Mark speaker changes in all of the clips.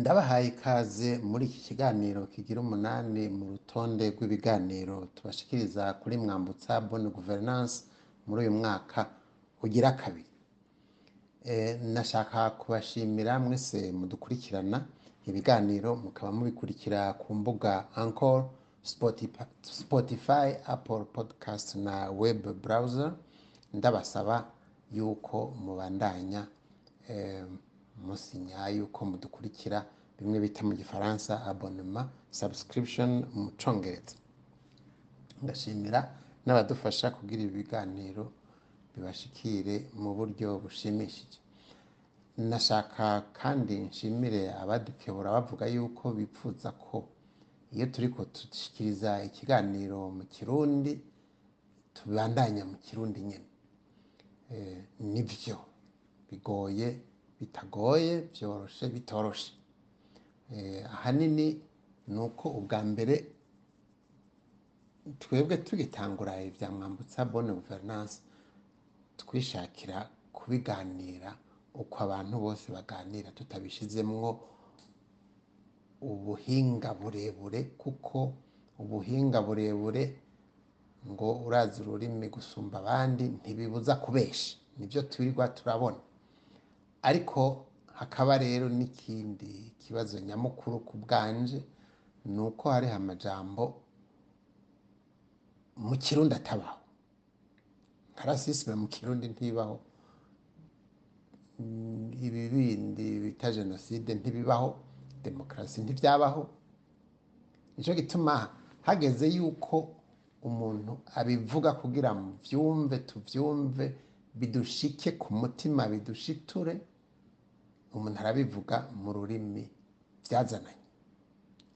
Speaker 1: ndabahaye ikaze muri iki kiganiro kigira umunani mu rutonde rw'ibiganiro tubashikiriza kuri mwambutsa bonne gouvernance muri uyu mwaka ugira kabiri. Eh, nashaka kubashimira mwese mudukurikirana ibiganiro mukaba mubikurikira ku mbuga Anchor, Spotify, Spotify, Apple Podcast na web browser. Ndabasaba yuko mubandanya eh, musinya yuko mudukurikira bimwe bita mu gifaransa abonnement subscription mu congereza. Ndashimira n'abadufasha kugira ibi biganiro bibashikire mu buryo bushimishije. Nashaka kandi nshimire abadukebura bavuga yuko bipfuza ko iyo turiko dushikiriza ikiganiro mu kirundi tubandanya mu kirundi nyene. Eh, nivyo bigoye bitagoye byoroshe bitoroshe. Eh, ahanini ni uko ubwa mbere twebwe tugitangura ibya mwambutsa bonne gouvernance twishakira kubiganira uko abantu bose baganira. Tutabishizemwo ubuhinga burebure kuko ubuhinga burebure ngo urazi ururimi gusumba abandi ntibibuza kubesha. Nibyo twirirwa turabona. Ariko hakaba rero n'ikindi kibazo nyamukuru ku bwanje ni uko hariho amajambo mu kirundi atabaho. Nka rasisme mu kirundi ntibaho. Ibi bindi bita jenoside ntibibaho. Demokarasi ntibyabaho. Nicyo gituma hageze yuko umuntu abivuga kugira mu byumve tubyumve bidushike ku mutima bidushiture umuntu arabivuga mu rurimi byazananye.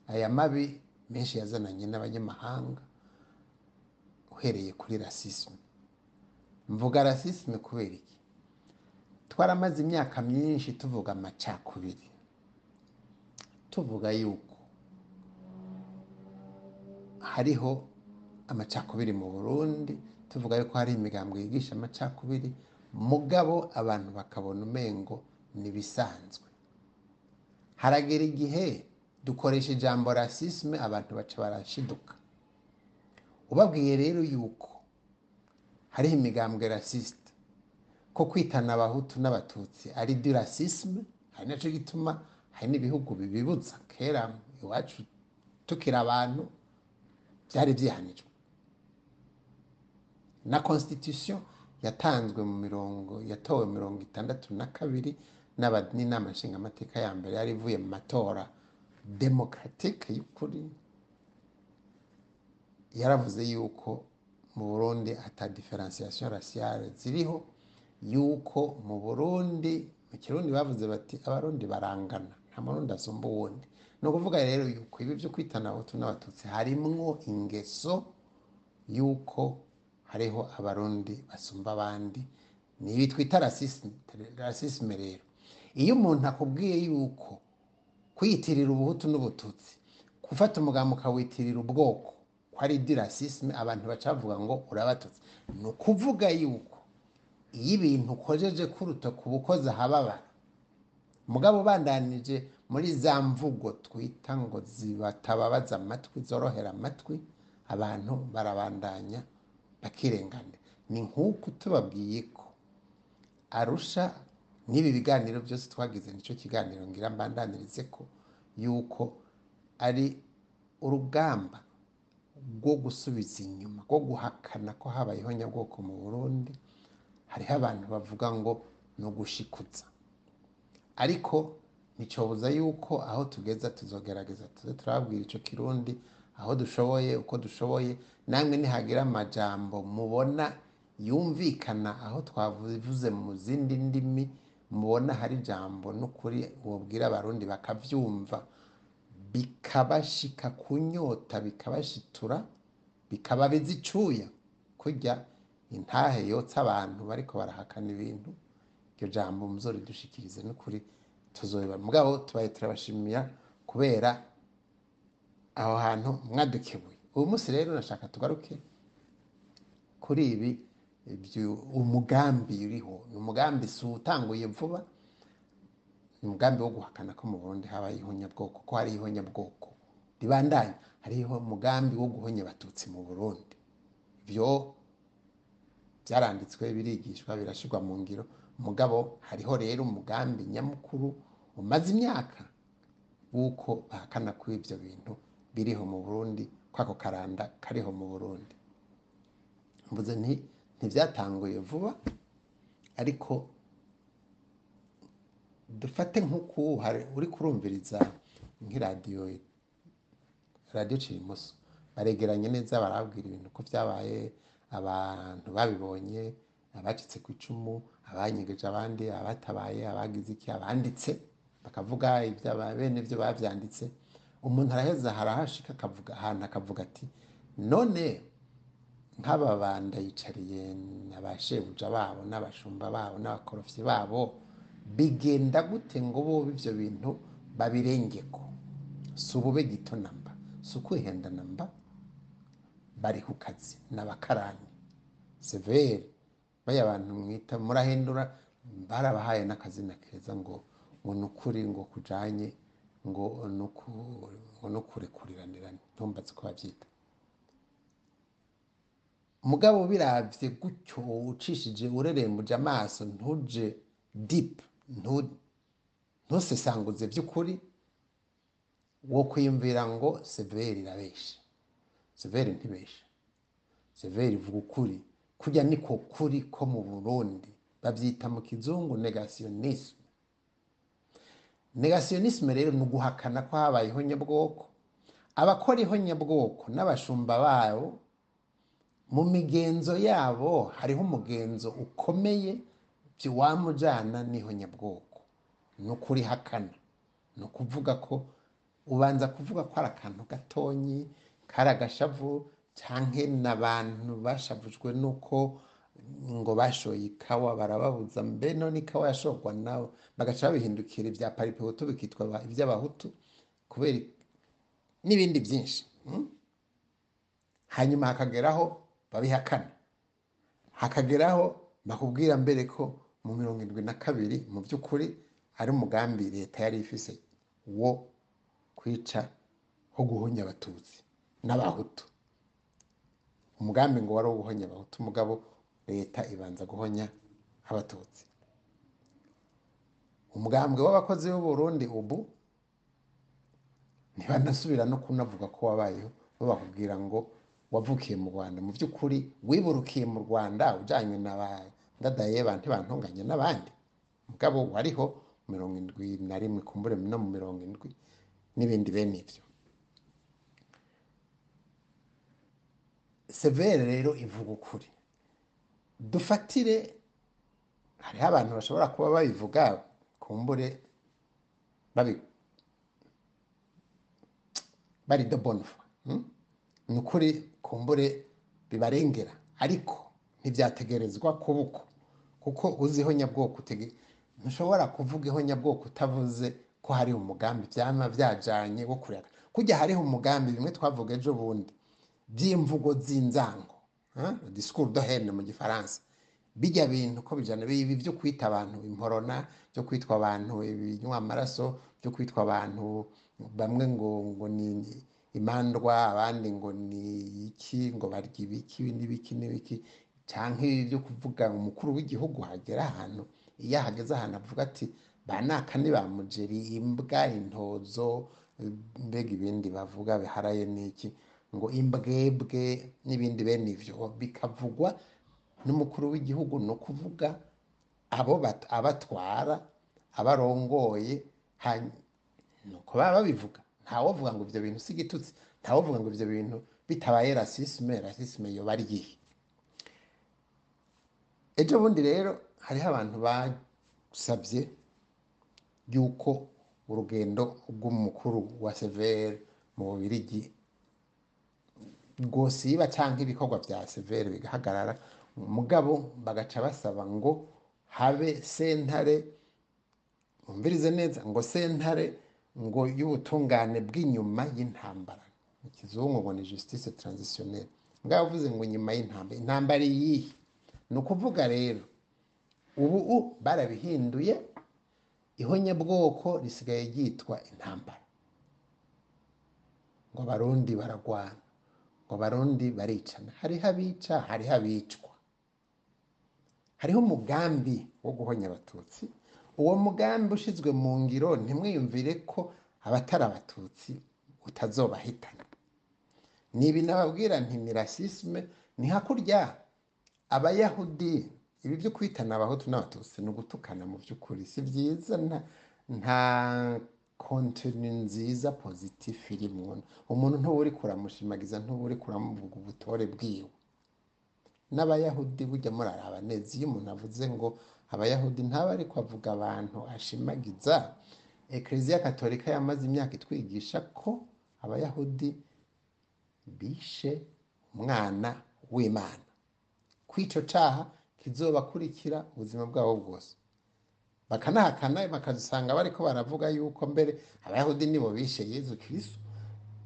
Speaker 1: Aya mabi menshi yazananye n'abanyamahanga uhereye kuri rasisme mvuga rasisme kubera iki? Twaramaze imyaka myinshi tuvuga amacakubiri. Tuvuga yuko hariho amacakubiri mu burundi tuvuga yuko hari imigambwe yigisha amacakubiri. Mugabo abantu bakabona umengo nibisanzwe haragera igihe dukoresha ijambo rasisme abantu baca barashiduka. Ubabwiye rero yuko hariho imigambwe rasiste ko kwitana abahutu n'abatutsi ari du rasisme hari naco gituma hari n'ibihugu bibibuza kera iwacu tukiri abantu byari byihanijwe. Na constitution yatanzwe mu mirongo yatowe mirongo itandatu na kabiri n'inama nshingamateka ya mbere yari ivuye mu matora demokratike y'ukuri yaravuze yuko mu burundi ata differentiation raciale ziriho yuko mu burundi mu kirundi bavuze bati abarundi barangana nta murundi asumba uwundi ni ukuvuga rero yuko ibi byo kwitana abahutu n'abatutsi harimwo ingeso yuko hariho abarundi basumba abandi ni ibi twita rasisme rero iyo umuntu akubwiye yuko kwiyitirira ubuhutu n'ubututsi gufata umugambi ukawitirira ubwoko ko ari di rasisme abantu baca bavuga ngo urabatutsi ni ukuvuga yuko iyo ibintu ukojeje kuruta ku bukozi ahababara mugabo ubandanije muri za mvugo twita ngo zibatababaza amatwi zorohera amatwi abantu barabandanya bakirenganira ni nk'uko tubabwiye ko arusha n'ibi biganiro byose twagize ni cyo kiganiro ngira mbandanirize ko yuko ari urugamba rwo gusubiza inyuma rwo guhakana ko habayeho nyabwoko mu burundi hariho abantu bavuga ngo ni ugushikuza ariko nicyobuza yuko aho tugeza tuzogerageza tuze turababwira icyo kirundi aho dushoboye uko dushoboye namwe nihagira amajambo mubona yumvikana aho twavuze mu zindi ndimi mubona hari ijambo n'ukuri wobwira abarundi bakavyumva bikabashika ku nyota bikabashitura bikababiza icuya kurya intahe yotsa abantu bariko barahakana ibintu iryo jambo muzoridushikirize n'ukuri tuzobiba mugabo tubaye turabashimira kubera aho hantu mwadukebuye. Uyu munsi rero nashaka tugaruke kuri ibi umugambi uriho ni umugambi si utanguye vuba ni umugambi wo guhakana ko mu burundi habaye ihonyabwoko. Ko hari ihonyabwoko? Ribandanya hariho umugambi wo guhonya abatutsi mu burundi. Ibyo byaranditswe birigishwa birashyirwa mu ngiro. Mugabo hariho rero umugambi nyamukuru umaze imyaka w'uko bahakana ko ibyo bintu biriho mu burundi ko ako karanda kariho mu burundi. Mvuze nti ntibyatanguye vuba ariko dufate nk'uku hari uri kurumviriza nk'iradiyo radiyo cirimuso baregeranye neza barabwira ibintu ko byabaye abantu babibonye abacitse ku icumu abanyegeje abandi abatabaye abagize iki abanditse bakavuga bene byo babyanditse. Umuntu araheza harahashika akavuga ahantu akavuga ati none nk'aba bandayicariye abashebuja babo n'abashumba babo n'abakorofyi babo bigenda gute ngo bo ibyo bintu babirengeko? Si ubube gito namba. Si ukwihenda namba bari ku kazi n'abakarani severi baya abantu mwita murahindura barabahaye n'akazina keza ngo ngo ni ukuri ngo kujanye ngo ni uku- ngo ni ukurekuriranira ntumbatse ko babyita. Mugabo biravye gutyo ucishije urerembuje amaso ntuje dipu ntusesanguze by'ukuri. Wo kwiyumvira ngo severi irabesha severi ntibesha severi ivuga ukuri. Kujya niko kuri ko mu burundi. Babyita mu kizungu negasiyonisme negasiyonisme rero ni uguhakana ko habaye ihonyabwoko abakora ihonyabwoko n'abashumba babo mu migenzo yabo hariho umugenzo ukomeye wamujyana n'ihonyabwoko ni ukurihakana ni ukuvuga ko ubanza kuvuga ko ari akantu gatonyi kari agashavu cyangwa n'abantu bashavujwe n'uko ngo bashoye ikawa barababuza mbe none ikawa yashorwa nawe. Bagaca babihindukira ibya paripehutu bikitwa aba- iby'abahutu kubera n'ibindi byinshi mm? hanyuma hakageraho babihakana hakageraho bakubwira mbere ko mu mirongo irindwi na kabiri mu by'ukuri ari umugambi leta yari ifise wo kwica wo guhonya abatutsi n'abahutu. Umugambi ngo wari uwo guhonya abahutu mugabo leta ibanza guhonya abatutsi. Umugambi w'abakozi b'u Burundi ubu ntibanasubira no kunavuga ko wabayeho bo bakubwira ngo wavukiye mu rwanda. Mu by'ukuri wiburukiye mu rwanda ujyanywe na ba ndadaye ba ntibantunganye n'abandi. Mugabo wariho mirongo indwi na rimwe kumbure no mu mirongo indwi n'ibindi bene ibyo. Severe rero ivuga ukuri. Dufatire hariho abantu bashobora kuba babivuga kumbure bari de mm? Ni ukuri kumbure bibarengera. Ariko ntibyategerezwa kuba uko. Kuko uzi ihonyabwoko utege ntushobora kuvuga ihonyabwoko utavuze ko hari umugambi byama byajanye wo kureka. Kujya hariho umugambi bimwe twavuga ejo bundi. By'imvugo z'inzango discours de haine mu gifaransa. Bijya bintu ko bijana ibi byo kwita abantu imporona byo kwitwa abantu ibinywa amaraso byo kwitwa abantu bamwe ngo ngo ni imandwa abandi ngo ni iki ngo barya ibiki n'ibiki n'ibiki cyangwa ibi byo kuvuga umukuru w'igihugu hagera ahantu iyo ahageze ahantu avuga ati ba naka ni ba mugeri imbwa intozo mbega ibindi bavuga biharaye n'iki? Ngo imbwebwe n'ibindi bene ivyo bikavugwa n'umukuru w'igihugu ni ukuvuga abo bat- abatwara abarongoye nuko baba babivuga. Ntawovuga ngo ibyo bintu si igitutsi. Ntawovuga ngo ibyo bintu bitabaye rasisme rasisme yoba ari iyihe? Ejo bundi rero hariho abantu basabye yuko urugendo rw'umukuru wa severe mu bubirigi rwosiba cyangwa ibikorwa bya severe bigahagarara mugabo bagaca basaba ngo habe sentare umvirize neza ngo sentare ngo y'ubutungane bw'inyuma y'intambara. Mu kizungu ngo ni justice transitionnelle. Mugabo uvuze ngo inyuma y'intambara. Intambara iyihe? Ni ukuvuga rero ubu barabihinduye ihonyabwoko risigaye ryitwa intambara. Ngo abarundi baragwana ngo abarundi baricana. Hariho abica hariho abicwa. Hariho umugambi wo guhonya abatutsi uwo mugambi ushyizwe mu ngiro ntimwiyumvire ko abatari abatutsi utazobahitana. Ni ibi nababwira nti ni hakurya abayahudi. Ibi byo kwitana abahutu n'abatutsi ni ugutukana mu by'ukuri. Si byiza nta kontini nziza pozitifu irimwo umuntu ntuba uri kuramushimagiza ntuba uri kuramuvuga ubutore bwiwe. N'abayahudi bujya muraraba neza iyo umuntu avuze ngo abayahudi ntaba ariko avuga abantu ashimagiza. Ekereziya katolika yamaze imyaka itwigisha ko abayahudi bishe umwana w'imana. Kw'ico caha kizobakurikira ubuzima bwabo bwose. Bakanahakana bakazisanga bariko baravuga yuko mbere abayahudi nibo bishe yezu kristo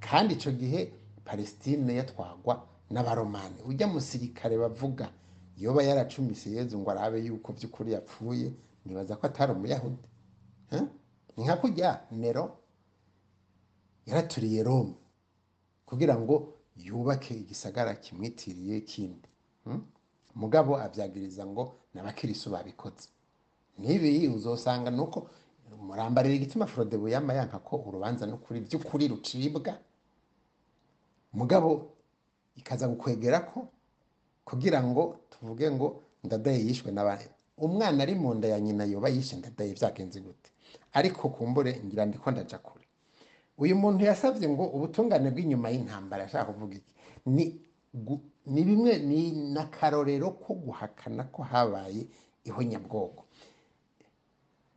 Speaker 1: kandi ico gihe palestine yatwagwa n'abaromani. Ujya musirikare bavuga yoba yaracumise yezu ngo arabe yuko by'ukuri yapfuye nibaza ko atari umuyahudi. Ni nka kurya nero? Yaraturiye rome kugira ngo yubake igisagara kimwitiriye kindi. Mugabo abyagiriza ngo n'abakirisu babikoze. N'ibi uzosanga nuko murambarira igituma frodebu yama yanka ko urubanza n'ukuri by'ukuri rucibwa. Mugabo ikaza gukwegera ko kugira ngo tuvuge ngo ndadaye yishwe n'abandi umwana ari mu nda ya nyina yoba yishe ndadaye byagenze gute? Ariko kumbure ngira ndiko ndaja kure. Uyu muntu yasabye ngo ubutungane bw'inyuma y'intambara ashaka kuvuga iki? Ni ni bimwe ni n'akarorero ko guhakana ko habaye ihonyabwoko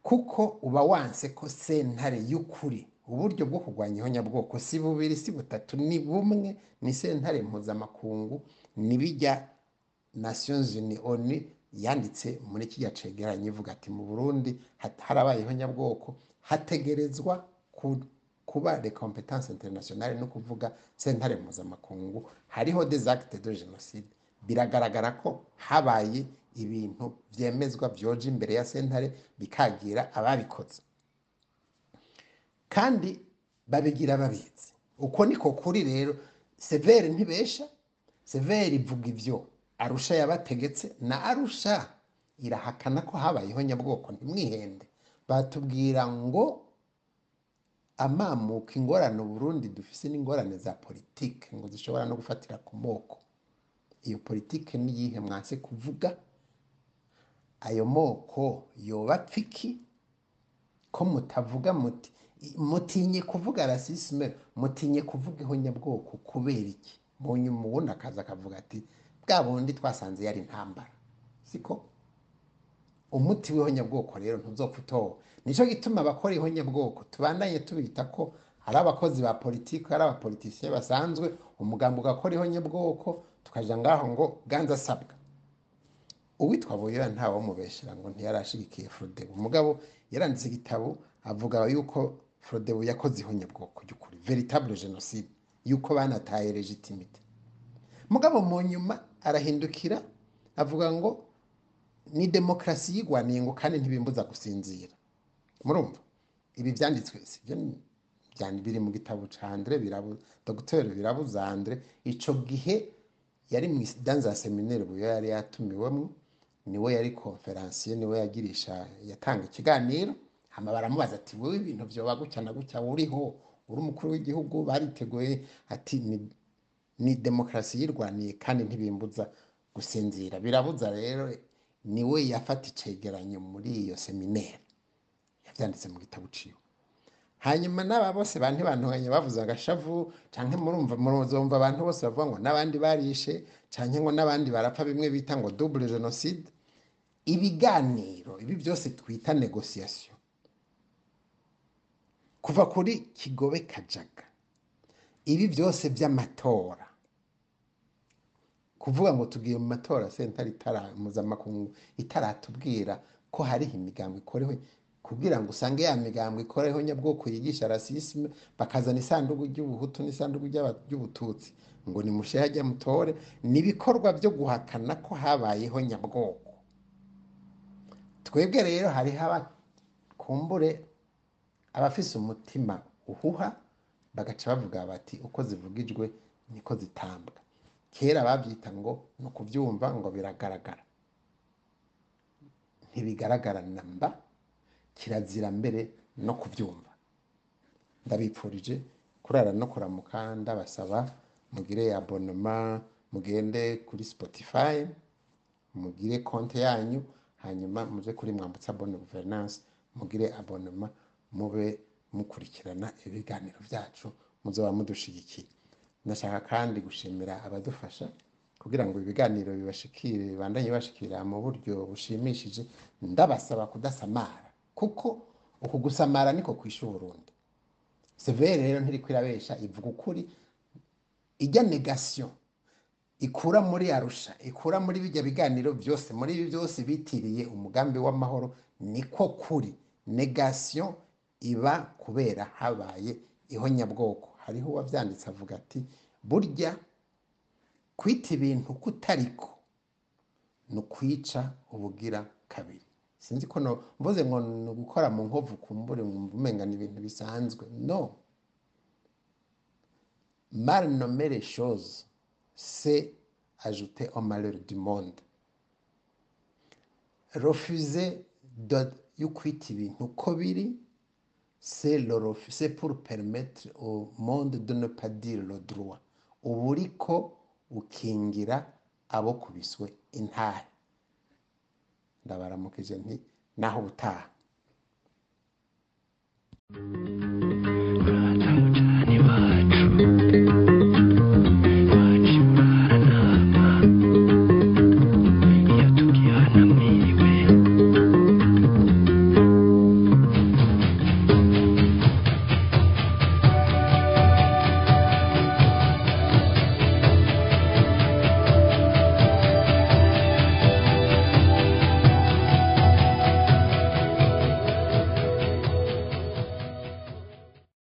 Speaker 1: kuko uba wanse ko sentare y'ukuri uburyo bwo kurwanya ihonyabwoko si bubiri si butatu ni bumwe ni sentare mpuzamakungu ni bijya nations unies onu yanditse muri kijya cegeranyo ivuga ati mu burundi harabaye ihonyabwoko hategerezwa ku- kuba les compétences internationales no kuvuga sentare mpuzamakungu hariho des actes de biragaragara ko habaye ibintu byemezwa byoje imbere ya sentare bikagira ababikoze. Kandi babigira babizi uko niko kuri rero severe ntibesha severe ivuga ibyo arusha yabategetse na arusha irahakana ko habayeho nyabwoko ntimwihende batubwira ngo amamuka ingorane uburundi dufise n'ingorane za politike ngo zishobora no gufatira ku moko. Iyo politike niyihe mwase kuvuga? Ayo moko yoba pfiki ko mutavuga muti mutinye kuvuga rasisme mutinye kuvuga ihonyabwoko kubera iki? Mu nyuma ubundi akaza akavuga ati bwa bundi twasanze yari intambara. Siko? Umuti w'ihonyabwoko rero ntuzopfa utowe ni cyo gituma abakora ihonyabwoko tubandanye tubita ko ari abakozi ba politiki ari abapolitisiye basanzwe umugambi ugakora ihonyabwoko tukaja ngaho ngo ganza asabwa. Uwitwa Buyoya ntawe mubeshera ngo ntiyarashigikiye Frodebu umugabo yaranditse igitabo avuga yuko Frodebu yakoze ihonyabwoko ry'ukuri veritable genocide. Yuko banataye legitimite mugabo mu nyuma arahindukira avuga ngo ni demokarasi yigwaniye ngo kandi ntibimbuza gusinzira. Murumva? Ibi byanditswe sibyo biri mu gitabo ca Andre birabu Dr birabuza Andre. Ico gihe yari mu danza seminaire buyo yari yatumiwemo ni we yari konferansiye ni we yagirisha yatanga ikiganiro. Hama baramubaza ati wowe ibintu vyoba gutya na gutya uriho uri umukuru w'igihugu bariteguye ati ni, ni demokarasi yirwaniye kandi ntibimbuza gusinzira. Birabuza rero ni we yafata icegeranyo muri iyo seminaire. Yavyanditse mu gitabo ciwe. Hanyuma n'aba bose bantu bantunganye bavuze agashavu canke murumva muruzumva abantu bose bavuga ngo n'abandi barishe canke ngo n'abandi barapfa bimwe bita ngo double genocide. Ibiganiro ibi byose twita negociation kuva kuri kigobe kajaga. Ibi byose by'amatora. Kuvuga ngo tugiye mu matora sentare mpuzamakungu itaratubwira ko hariho imigambo ikorewe kugira ngo usange ya migambo ikoreho nyabwoko yigisha rasisme bakazana isanduku ry'ubuhutu n'isanduku ry'ubututsi ngo ni musheha ajya mutore ni ibikorwa byo guhakana ko habayeho nyabwoko. Twebwe rero hariho kumbure abafise umutima uhuha bagaca bavuga bati uko zivugijwe niko zitambwa. Kera babyita ngo ni ukubyumva ngo biragaragara. Ntibigaragara na mba kirazira mbere no kubyumva ndabipfurije kurara no kuramuka ndabasaba mugire abonema mugende kuri spotify mugire konti yanyu hanyuma muze kuri mwambutsa bonne mugire abonema mube mukurikirana ibiganiro byacu muzoba mudushigikiye ndashaka kandi gushimira abadufasha kugira ngo ibiganiro bibashikire bibandanye bibashikira mu buryo bushimishije. Ndabasaba kudasamara kuko uku gusamara niko kwisha uburundi. Severe rero ntiriko irabesha ivuga ukuri ijya negasiyo ikura muri arusha ikura muri bijya biganiro byose muri ibi byose bitiriye umugambi w'amahoro niko kuri. Negasiyo iba kubera habaye ihonyabwoko hariho uwabyanditse avuga ati burya kwita ibintu kutariko ni ukwica ubugira kabiri. Sinzi ko mvuze ngo ni ugukora mu nkovu kumbure umenga ni ibintu bisanzwe. No. Choses c'est ajouter au malheur du monde. Refuser de yo kwita ibintu uko biri c'est pour permettre au monde de ne pas dire le droit uba uriko ukingira abo kubiswe intahe ndabaramukije nti naho ubutaha